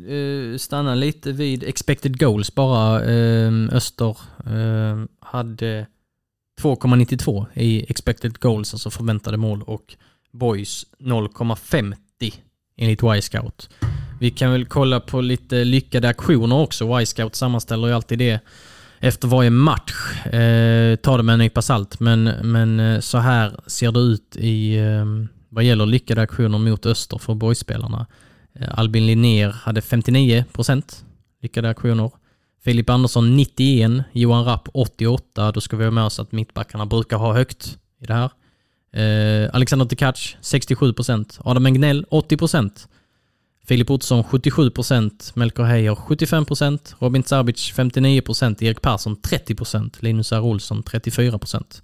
eh, stanna lite vid expected goals bara? Eh, Öster eh, hade 2,92 i expected goals, alltså förväntade mål och Boys 0,50 enligt Y-scout. Vi kan väl kolla på lite lyckade aktioner också. Y-scout sammanställer ju alltid det efter varje match. Eh, ta det med en nypa salt, men, men eh, så här ser det ut i eh, vad gäller lyckade aktioner mot Öster för boyspelarna. Eh, Albin Linnér hade 59% lyckade aktioner. Filip Andersson 91, Johan Rapp 88. Då ska vi ha med oss att mittbackarna brukar ha högt i det här. Eh, Alexander Tkac 67%, Adam Engnell 80%. Filip Ottosson 77%, Melker Heier 75%, Robin Zabic 59%, Erik Persson 30%, Linus R. Olsson 34%.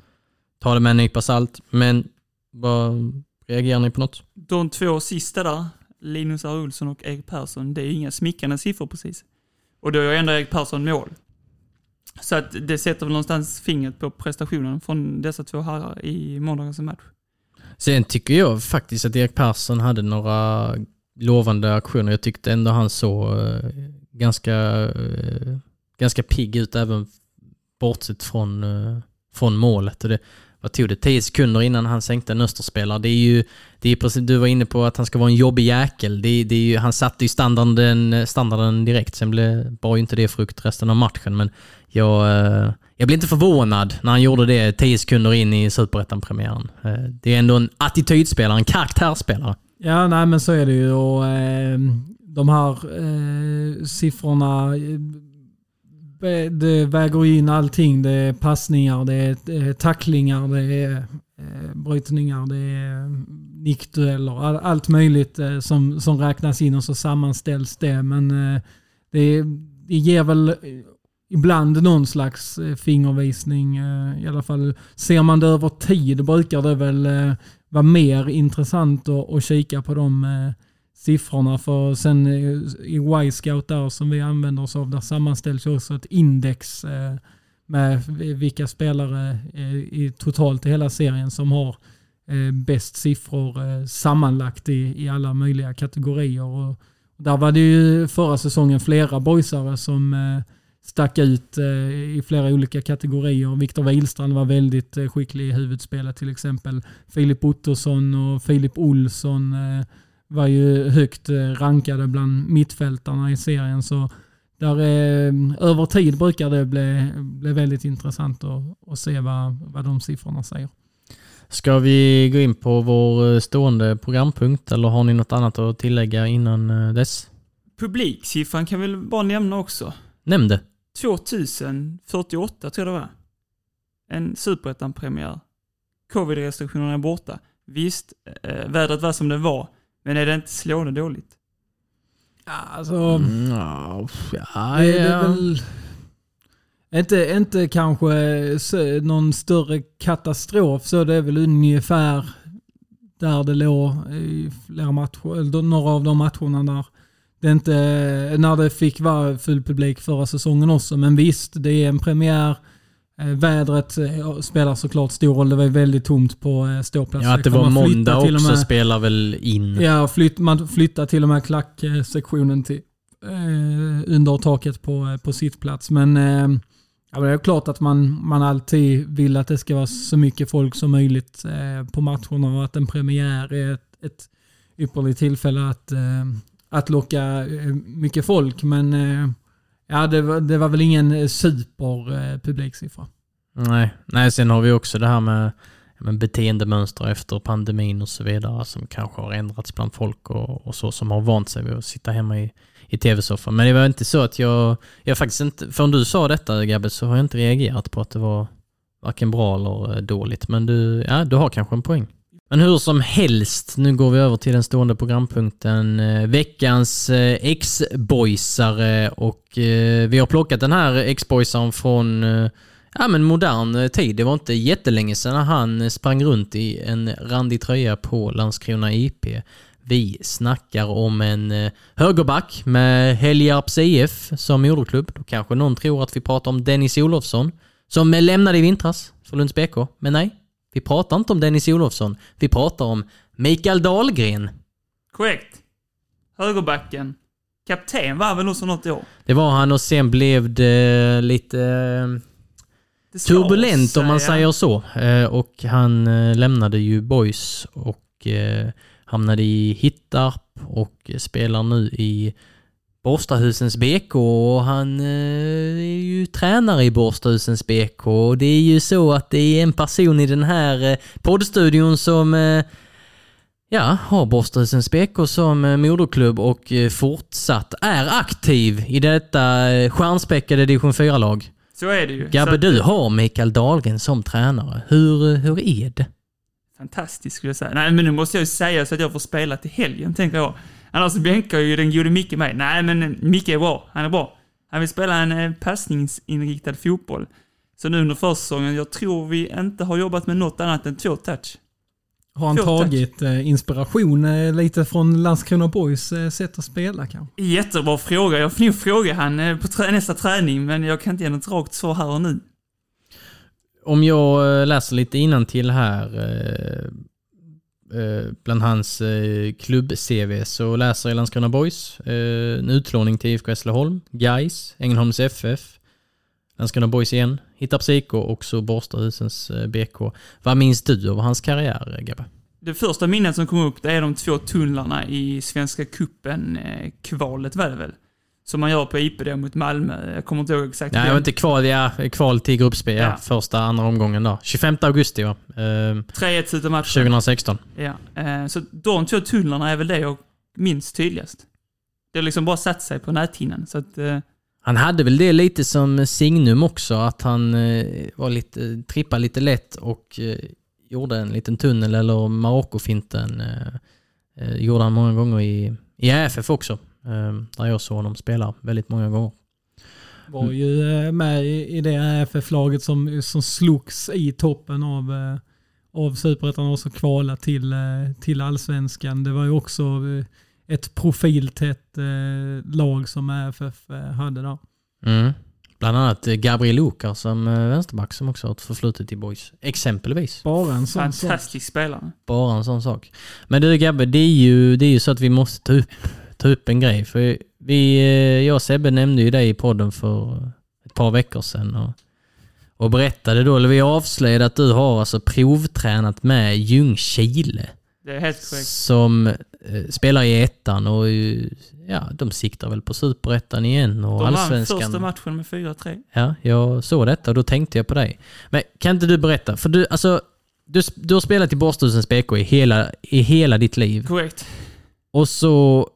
Ta det med en nypa salt, men vad reagerar ni på något? De två sista där, Linus R. Olsson och Erik Persson, det är inga smickrande siffror precis. Och då gör ändå Erik Persson mål. Så att det sätter väl någonstans fingret på prestationen från dessa två herrar i måndagens match. Sen tycker jag faktiskt att Erik Persson hade några lovande aktioner. Jag tyckte ändå han såg eh, ganska, eh, ganska pigg ut även bortsett från, eh, från målet. Och det vad tog det, 10 sekunder innan han sänkte en Österspelare. Det är ju, det är precis, du var inne på att han ska vara en jobbig jäkel. Det, det är ju, han satte ju standarden, standarden direkt, sen blev, bar ju inte det frukt resten av matchen. Men jag, eh, jag blev inte förvånad när han gjorde det 10 sekunder in i Superettan-premiären. Eh, det är ändå en attitydspelare, en karaktärsspelare. Ja, nej men så är det ju. Och, eh, de här eh, siffrorna Eh, det väger in allting. Det är passningar, det är eh, tacklingar, det är eh, brytningar, det är nickdueller. Allt möjligt som, som räknas in och så sammanställs det. Men det, det ger väl ibland någon slags fingervisning. I alla fall ser man det över tid brukar det väl vara mer intressant att, att kika på de siffrorna. För sen eh, i Y-scout där som vi använder oss av, där sammanställs också ett index eh, med vilka spelare eh, i totalt i hela serien som har bäst siffror sammanlagt i, i alla möjliga kategorier. Och där var det ju förra säsongen flera boysare som stack ut i flera olika kategorier. Viktor Wihlstrand var väldigt skicklig i huvudspelet till exempel. Filip Ottosson och Filip Olsson var ju högt eh, rankade bland mittfältarna i serien. Så där är, eh, över tid brukar det bli, bli väldigt intressant att, att se vad, vad de siffrorna säger. Ska vi gå in på vår eh, stående programpunkt eller har ni något annat att tillägga innan dess? Publiksiffran kan vi väl bara nämna också. Nämn det. 2048 tror jag det var. En superettan-premiär. Covid-restriktionerna är borta. Visst, äh, vädret var som det var, men är det inte slående dåligt? Alltså... Mm, ja, ja, det, är väl... Inte, inte kanske någon större katastrof så det är väl ungefär där det låg i flera matcher, eller några av de matcherna där det inte, när det fick vara full publik förra säsongen också. Men visst, det är en premiär. Eh, vädret eh, spelar såklart stor roll. Det var väldigt tomt på eh, ståplatser. Ja, att det var måndag också med, spelar väl in. Ja, flytt, man flyttar till och med klacksektionen till, eh, under taket på, på sittplats. Men eh, ja, det är klart att man, man alltid vill att det ska vara så mycket folk som möjligt eh, på matcherna och att en premiär är ett, ett ypperligt tillfälle att, att locka mycket folk. Men Ja, det var, det var väl ingen eh, superpubliksiffra. Eh, Nej. Nej, sen har vi också det här med, med beteendemönster efter pandemin och så vidare som kanske har ändrats bland folk och, och så som har vant sig vid att sitta hemma i, i tv-soffan. Men det var inte så att jag, jag faktiskt inte, förrän du sa detta Gabbe så har jag inte reagerat på att det var varken bra eller eh, dåligt. Men du, ja, du har kanske en poäng. Men hur som helst, nu går vi över till den stående programpunkten. Eh, veckans eh, ex-boysare och eh, vi har plockat den här ex-boysaren från eh, ja, men modern tid. Det var inte jättelänge sedan han sprang runt i en randig tröja på Landskrona IP. Vi snackar om en högerback med Helgarps IF som moderklubb. Då kanske någon tror att vi pratar om Dennis Olofsson som lämnade i vintras för Lunds BK, men nej. Vi pratar inte om Dennis Olofsson. Vi pratar om Mikael Dahlgren. Korrekt. Högerbacken. Kapten var väl också något år? Det var han och sen blev det lite det turbulent om man säger så. Eh, och han eh, lämnade ju Boys och eh, hamnade i Hittarp och spelar nu i Borstahusens BK och han eh, är ju tränare i Borstahusens BK och det är ju så att det är en person i den här eh, poddstudion som eh, ja, har Borstahusens BK som moderklubb och fortsatt är aktiv i detta stjärnspäckade division 4-lag. Så är det ju. Gabbe, du har Mikael Dahlgren som tränare. Hur, hur är det? Fantastiskt skulle jag säga. Nej, men nu måste jag ju säga så att jag får spela till helgen, tänker jag. Annars bänkar ju den gode Micke mig. Nej, men Micke är bra. Han är bra. Han vill spela en eh, passningsinriktad fotboll. Så nu under försäsongen, jag tror vi inte har jobbat med något annat än två touch. Har han två tagit touch. Eh, inspiration eh, lite från Landskrona Boys sätt att spela kanske? Jättebra fråga. Jag får nog fråga han på trä nästa träning, men jag kan inte ge något rakt svar här och nu. Om jag läser lite till här Eh, Eh, bland hans eh, klubb-CV så läser jag Landskrona Boys, eh, en utlåning till IFK Hässleholm, Gais, Ängelholms FF, Landskrona Boys igen, Hittar Psyko och så Borstahusens eh, BK. Vad minns du av hans karriär, eh, Gabbe? Det första minnet som kom upp, det är de två tunnlarna i Svenska cupen eh, kvalet var det väl? Som man gör på IPD mot Malmö. Jag kommer inte ihåg exakt. Vem. var inte kval, ja, kval till gruppspel. Ja. Ja. Första, andra omgången då. 25 augusti va? Eh, 3-1 slutar matchen. 2016. Ja. Eh, så de två tunnlarna är väl det jag minns tydligast. Det har liksom bara satt sig på näthinnan. Så att, eh, Han hade väl det lite som signum också, att han eh, var lite, trippade lite lätt och eh, gjorde en liten tunnel eller Marocko-finten. Eh, eh, gjorde han många gånger i, i AFF också, där jag såg honom spela väldigt många gånger. Var ju eh, med i det AFF-laget som, som slogs i toppen av, eh, av Superettan och så kvala till, eh, till Allsvenskan. Det var ju också ett profiltätt lag som eh, hade där. Mm. Bland annat Gabriel Okar som vänsterback som också har ett förflutet i Boys. Exempelvis. Bara en sån sak. fantastisk spelare. Bara en sån sak. Men du Gabbe, det är ju, det är ju så att vi måste ta upp, ta upp en grej. För vi, eh, jag och Sebbe nämnde ju dig i podden för ett par veckor sedan. Och, och berättade då, eller vi avslöjade att du har alltså provtränat med Ljungskile. Det är helt korrekt. Som eh, spelar i ettan och ja, de siktar väl på superettan igen och De allsvenskan. första matchen med 4-3. Ja, jag såg detta och då tänkte jag på dig. Men kan inte du berätta? För du, alltså, du, du har spelat i Borsthusens BK i hela, i hela ditt liv. Korrekt. Och så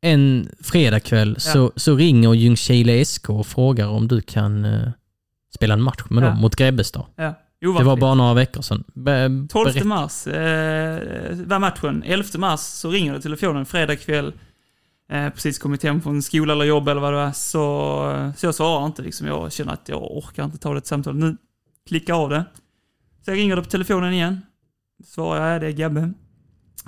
en fredagkväll Ja. så, så ringer Ljungskile SK och frågar om du kan eh, spela en match med Ja. dem mot Grebbestad. Ja. Det var bara några veckor sedan. Be, 12 berätta. mars eh, var matchen. 11 mars så ringer det telefonen fredag kväll. Eh, precis kommit hem från skola eller jobb eller vad det var. Så, så jag svarar inte liksom. Jag känner att jag orkar inte ta det samtalet nu. Klicka av det. Så jag ringer det på telefonen igen. Svarar jag, det är Gabbe.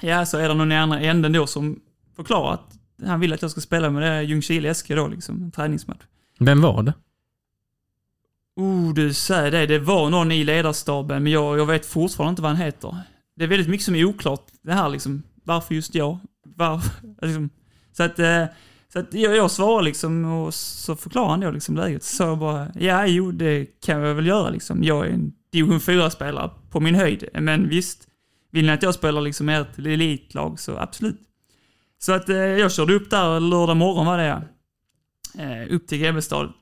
Ja, så är det någon i andra änden då som förklarar att han vill att jag ska spela med det här Ljungskile SK då liksom. En träningsmatch. Vem var det? Oh, du säger det. Det var någon i ledarstaben, men jag, jag vet fortfarande inte vad han heter. Det är väldigt mycket som är oklart det här liksom. Varför just jag? Varför? [LAUGHS] Liksom. Så att, eh, så att jag, jag svarar liksom och så förklarar han då liksom läget. Så jag bara, ja jo det kan jag väl göra liksom. Jag är en division 4-spelare på min höjd. Men visst, vill ni att jag spelar liksom ert elitlag så absolut. Så att eh, jag körde upp där lördag morgon var det ja. eh, Upp till Grebbestad.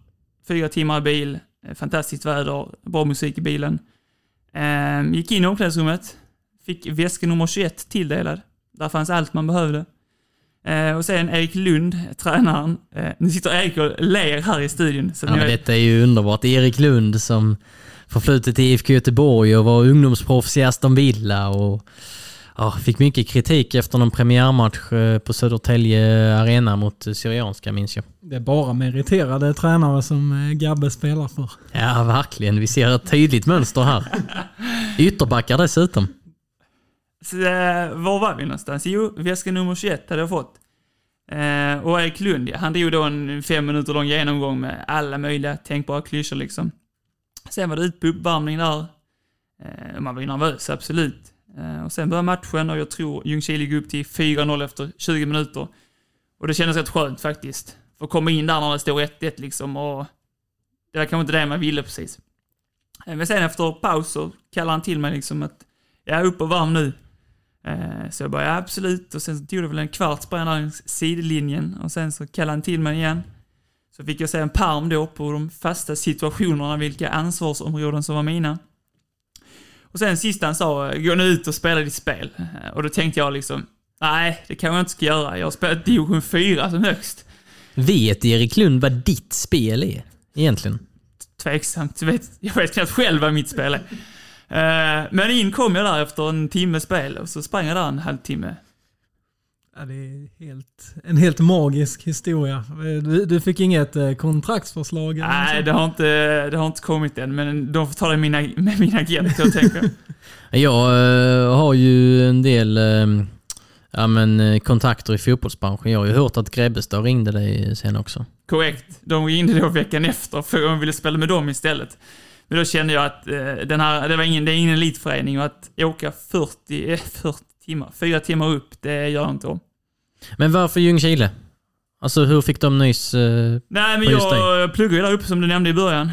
Fyra timmar i bil. Eh, Fantastiskt väder, bra musik i bilen. Eh, gick in i omklädningsrummet, fick väska nummer 21 tilldelad. Där fanns allt man behövde. Eh, och sen Erik Lund, tränaren. Nu sitter Erik och ler här i studion. Så Ja, men detta är ju underbart. Erik Lund som förflutet i IFK Göteborg och var ungdomsproffs i Aston Villa och ja, fick mycket kritik efter någon premiärmatch eh, på Södertälje Arena mot eh, Syrianska minns jag. Det är bara meriterade tränare som eh, Gabbe spelar för. Ja, verkligen. Vi ser ett tydligt mönster här. [LAUGHS] Ytterbackar dessutom. så, var var vi någonstans? Jo, väska nummer 21 hade jag fått. Eh, och Erik Lund, ja, han drog då en fem minuter lång genomgång med alla möjliga tänkbara klyschor liksom. Sen var det ut på uppvärmning där. Eh, man var ju nervös, absolut. Eh, och sen började matchen och jag tror Ljungskile gick upp till 4-0 efter 20 minuter. Och det kändes rätt skönt faktiskt. För att komma in där när det står 1-1 liksom och det var kanske inte det man ville precis. Eh, men sen efter paus så kallade han till mig liksom att jag är upp och varm nu. Eh, så jag bara, ja absolut. Och sen så tog det väl en kvart sprang jag där längs sidlinjen och sen så kallade han till mig igen. Så fick jag se en perm då på de fasta situationerna, vilka ansvarsområden som var mina. Och sen sist han sa, gå nu ut och spela ditt spel. Och då tänkte jag liksom, nej, det kan jag inte ska göra. Jag har spelat division 4 som högst. Vet Erik Lund vad ditt spel är egentligen? Tveksamt. Jag vet, jag vet knappt själv vad mitt spel är. Eh, Men in kom jag där efter en timmes spel och så sprang jag där en halvtimme. Ja, det är helt, en helt magisk historia. Du, du fick inget eh, kontraktsförslag? Nej, det har inte, det har inte kommit än, men de får ta det [LAUGHS] med min, ag- med min agent, jag tänker. [LAUGHS] Jag eh, har ju en del eh, ja, men, kontakter i fotbollsbranschen. Jag har ju hört att Grebbestad ringde dig sen också. Korrekt. De ringde då veckan efter för att de ville spela med dem istället. Men då kände jag att eh, den här, det, var ingen, det är ingen elitförening och att åka 40, eh, 40 timmar, fyra timmar upp, det gör jag inte om. Men varför Ljungskile? Alltså hur fick de nys? Eh, Nej, men just jag pluggar ju där uppe som du nämnde i början.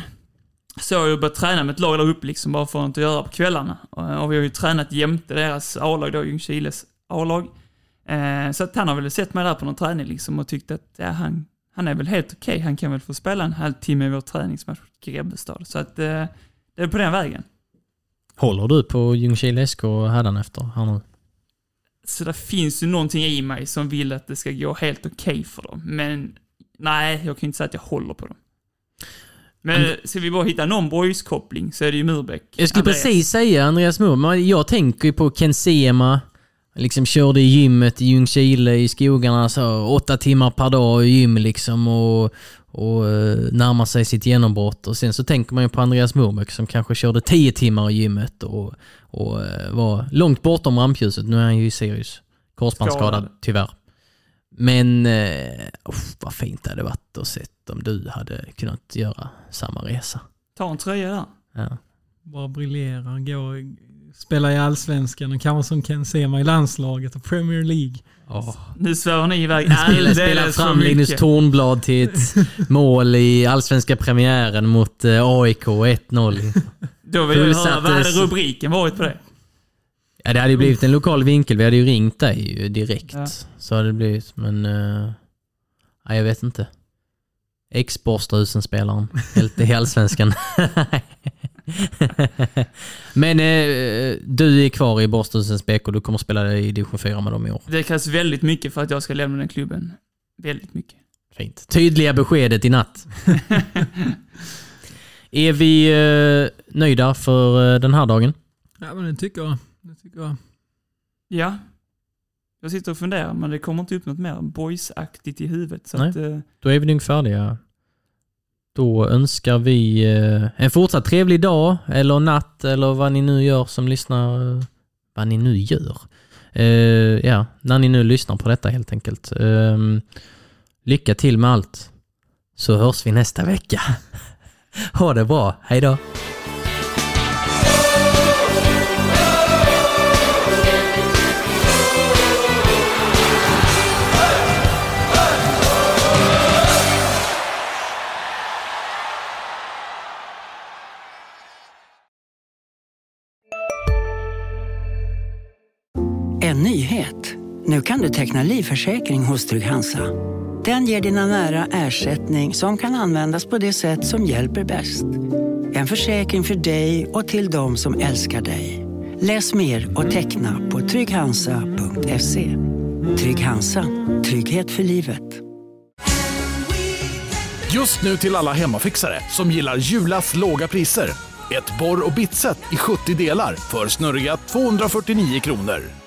Så har jag börjat träna med ett lag där uppe liksom, bara för att inte göra på kvällarna. Och, och vi har ju tränat jämte deras A-lag då, Ljungskiles A-lag. Eh, så att han har väl sett mig där på någon träning liksom och tyckt att ja, han, han är väl helt okej. Okay. Han kan väl få spela en halvtimme i vår träningsmatch mot Grebbestad. Så att eh, det är på den vägen. Håller du på Ljungskile SK hädanefter här nu? Så det finns ju någonting i mig som vill att det ska gå helt okej okay för dem. Men nej, jag kan inte säga att jag håller på dem. Men And, ska vi bara hitta någon boys-koppling så är det ju Murbeck. Jag skulle Andreas. precis säga Andreas Mur, jag tänker ju på Ken Sema, liksom körde i gymmet i Ljungskile i skogarna så åtta timmar per dag i gym liksom och, och uh, närmar sig sitt genombrott. Och sen så tänker man ju på Andreas Murbeck som kanske körde tio timmar i gymmet och, och uh, var långt bortom rampljuset. Nu är han ju i Sirius. Korsbandsskadad tyvärr. Men uh, vad fint det hade varit att se om du hade kunnat göra samma resa. Ta en tröja där. Ja. Bara briljera, gå spela i Allsvenskan och kanske som kan se mig i landslaget och Premier League. Oh. Nu svävar ni iväg Spela, spela fram Linus Tornblad till ett [LAUGHS] mål i Allsvenska premiären mot eh, AIK 1-0. Då vill jag höra, vad hade rubriken varit på det? Ja, det hade ju blivit en lokal vinkel. Vi hade ju ringt dig direkt. Ja. Så hade det blivit, men... Uh, ja, jag vet inte. Ex-Borstahusen-spelaren. Helt i [LAUGHS] Allsvenskan. [LAUGHS] Men eh, du är kvar i Borsthusens BK och du kommer spela i division 4 med dem i år. Det krävs väldigt mycket för att jag ska lämna den klubben. Väldigt mycket. Fint. Tydliga beskedet i natt. [LAUGHS] är vi eh, nöjda för eh, den här dagen? Ja, men det tycker jag. Det tycker jag. Ja. Jag sitter och funderar, men det kommer inte upp något mer boys-aktigt i huvudet. Så Nej, att, eh, då är vi nog färdiga. Då önskar vi eh, en fortsatt trevlig dag eller natt eller vad ni nu gör som lyssnar. Vad ni nu gör. Eh, ja, när ni nu lyssnar på detta helt enkelt. Ehm, lycka till med allt. Så hörs vi nästa vecka. [LAUGHS] Ha det bra. Hej då. Nu kan du teckna livförsäkring hos Trygg-Hansa. Den ger dina nära ersättning som kan användas på det sätt som hjälper bäst. En försäkring för dig och till de som älskar dig. Läs mer och teckna på trygghansa.se. Trygg Hansa. Trygghet för livet. Just nu till alla hemmafixare som gillar Julas låga priser. Ett borr och bitset i 70 delar för snurriga 249 kronor.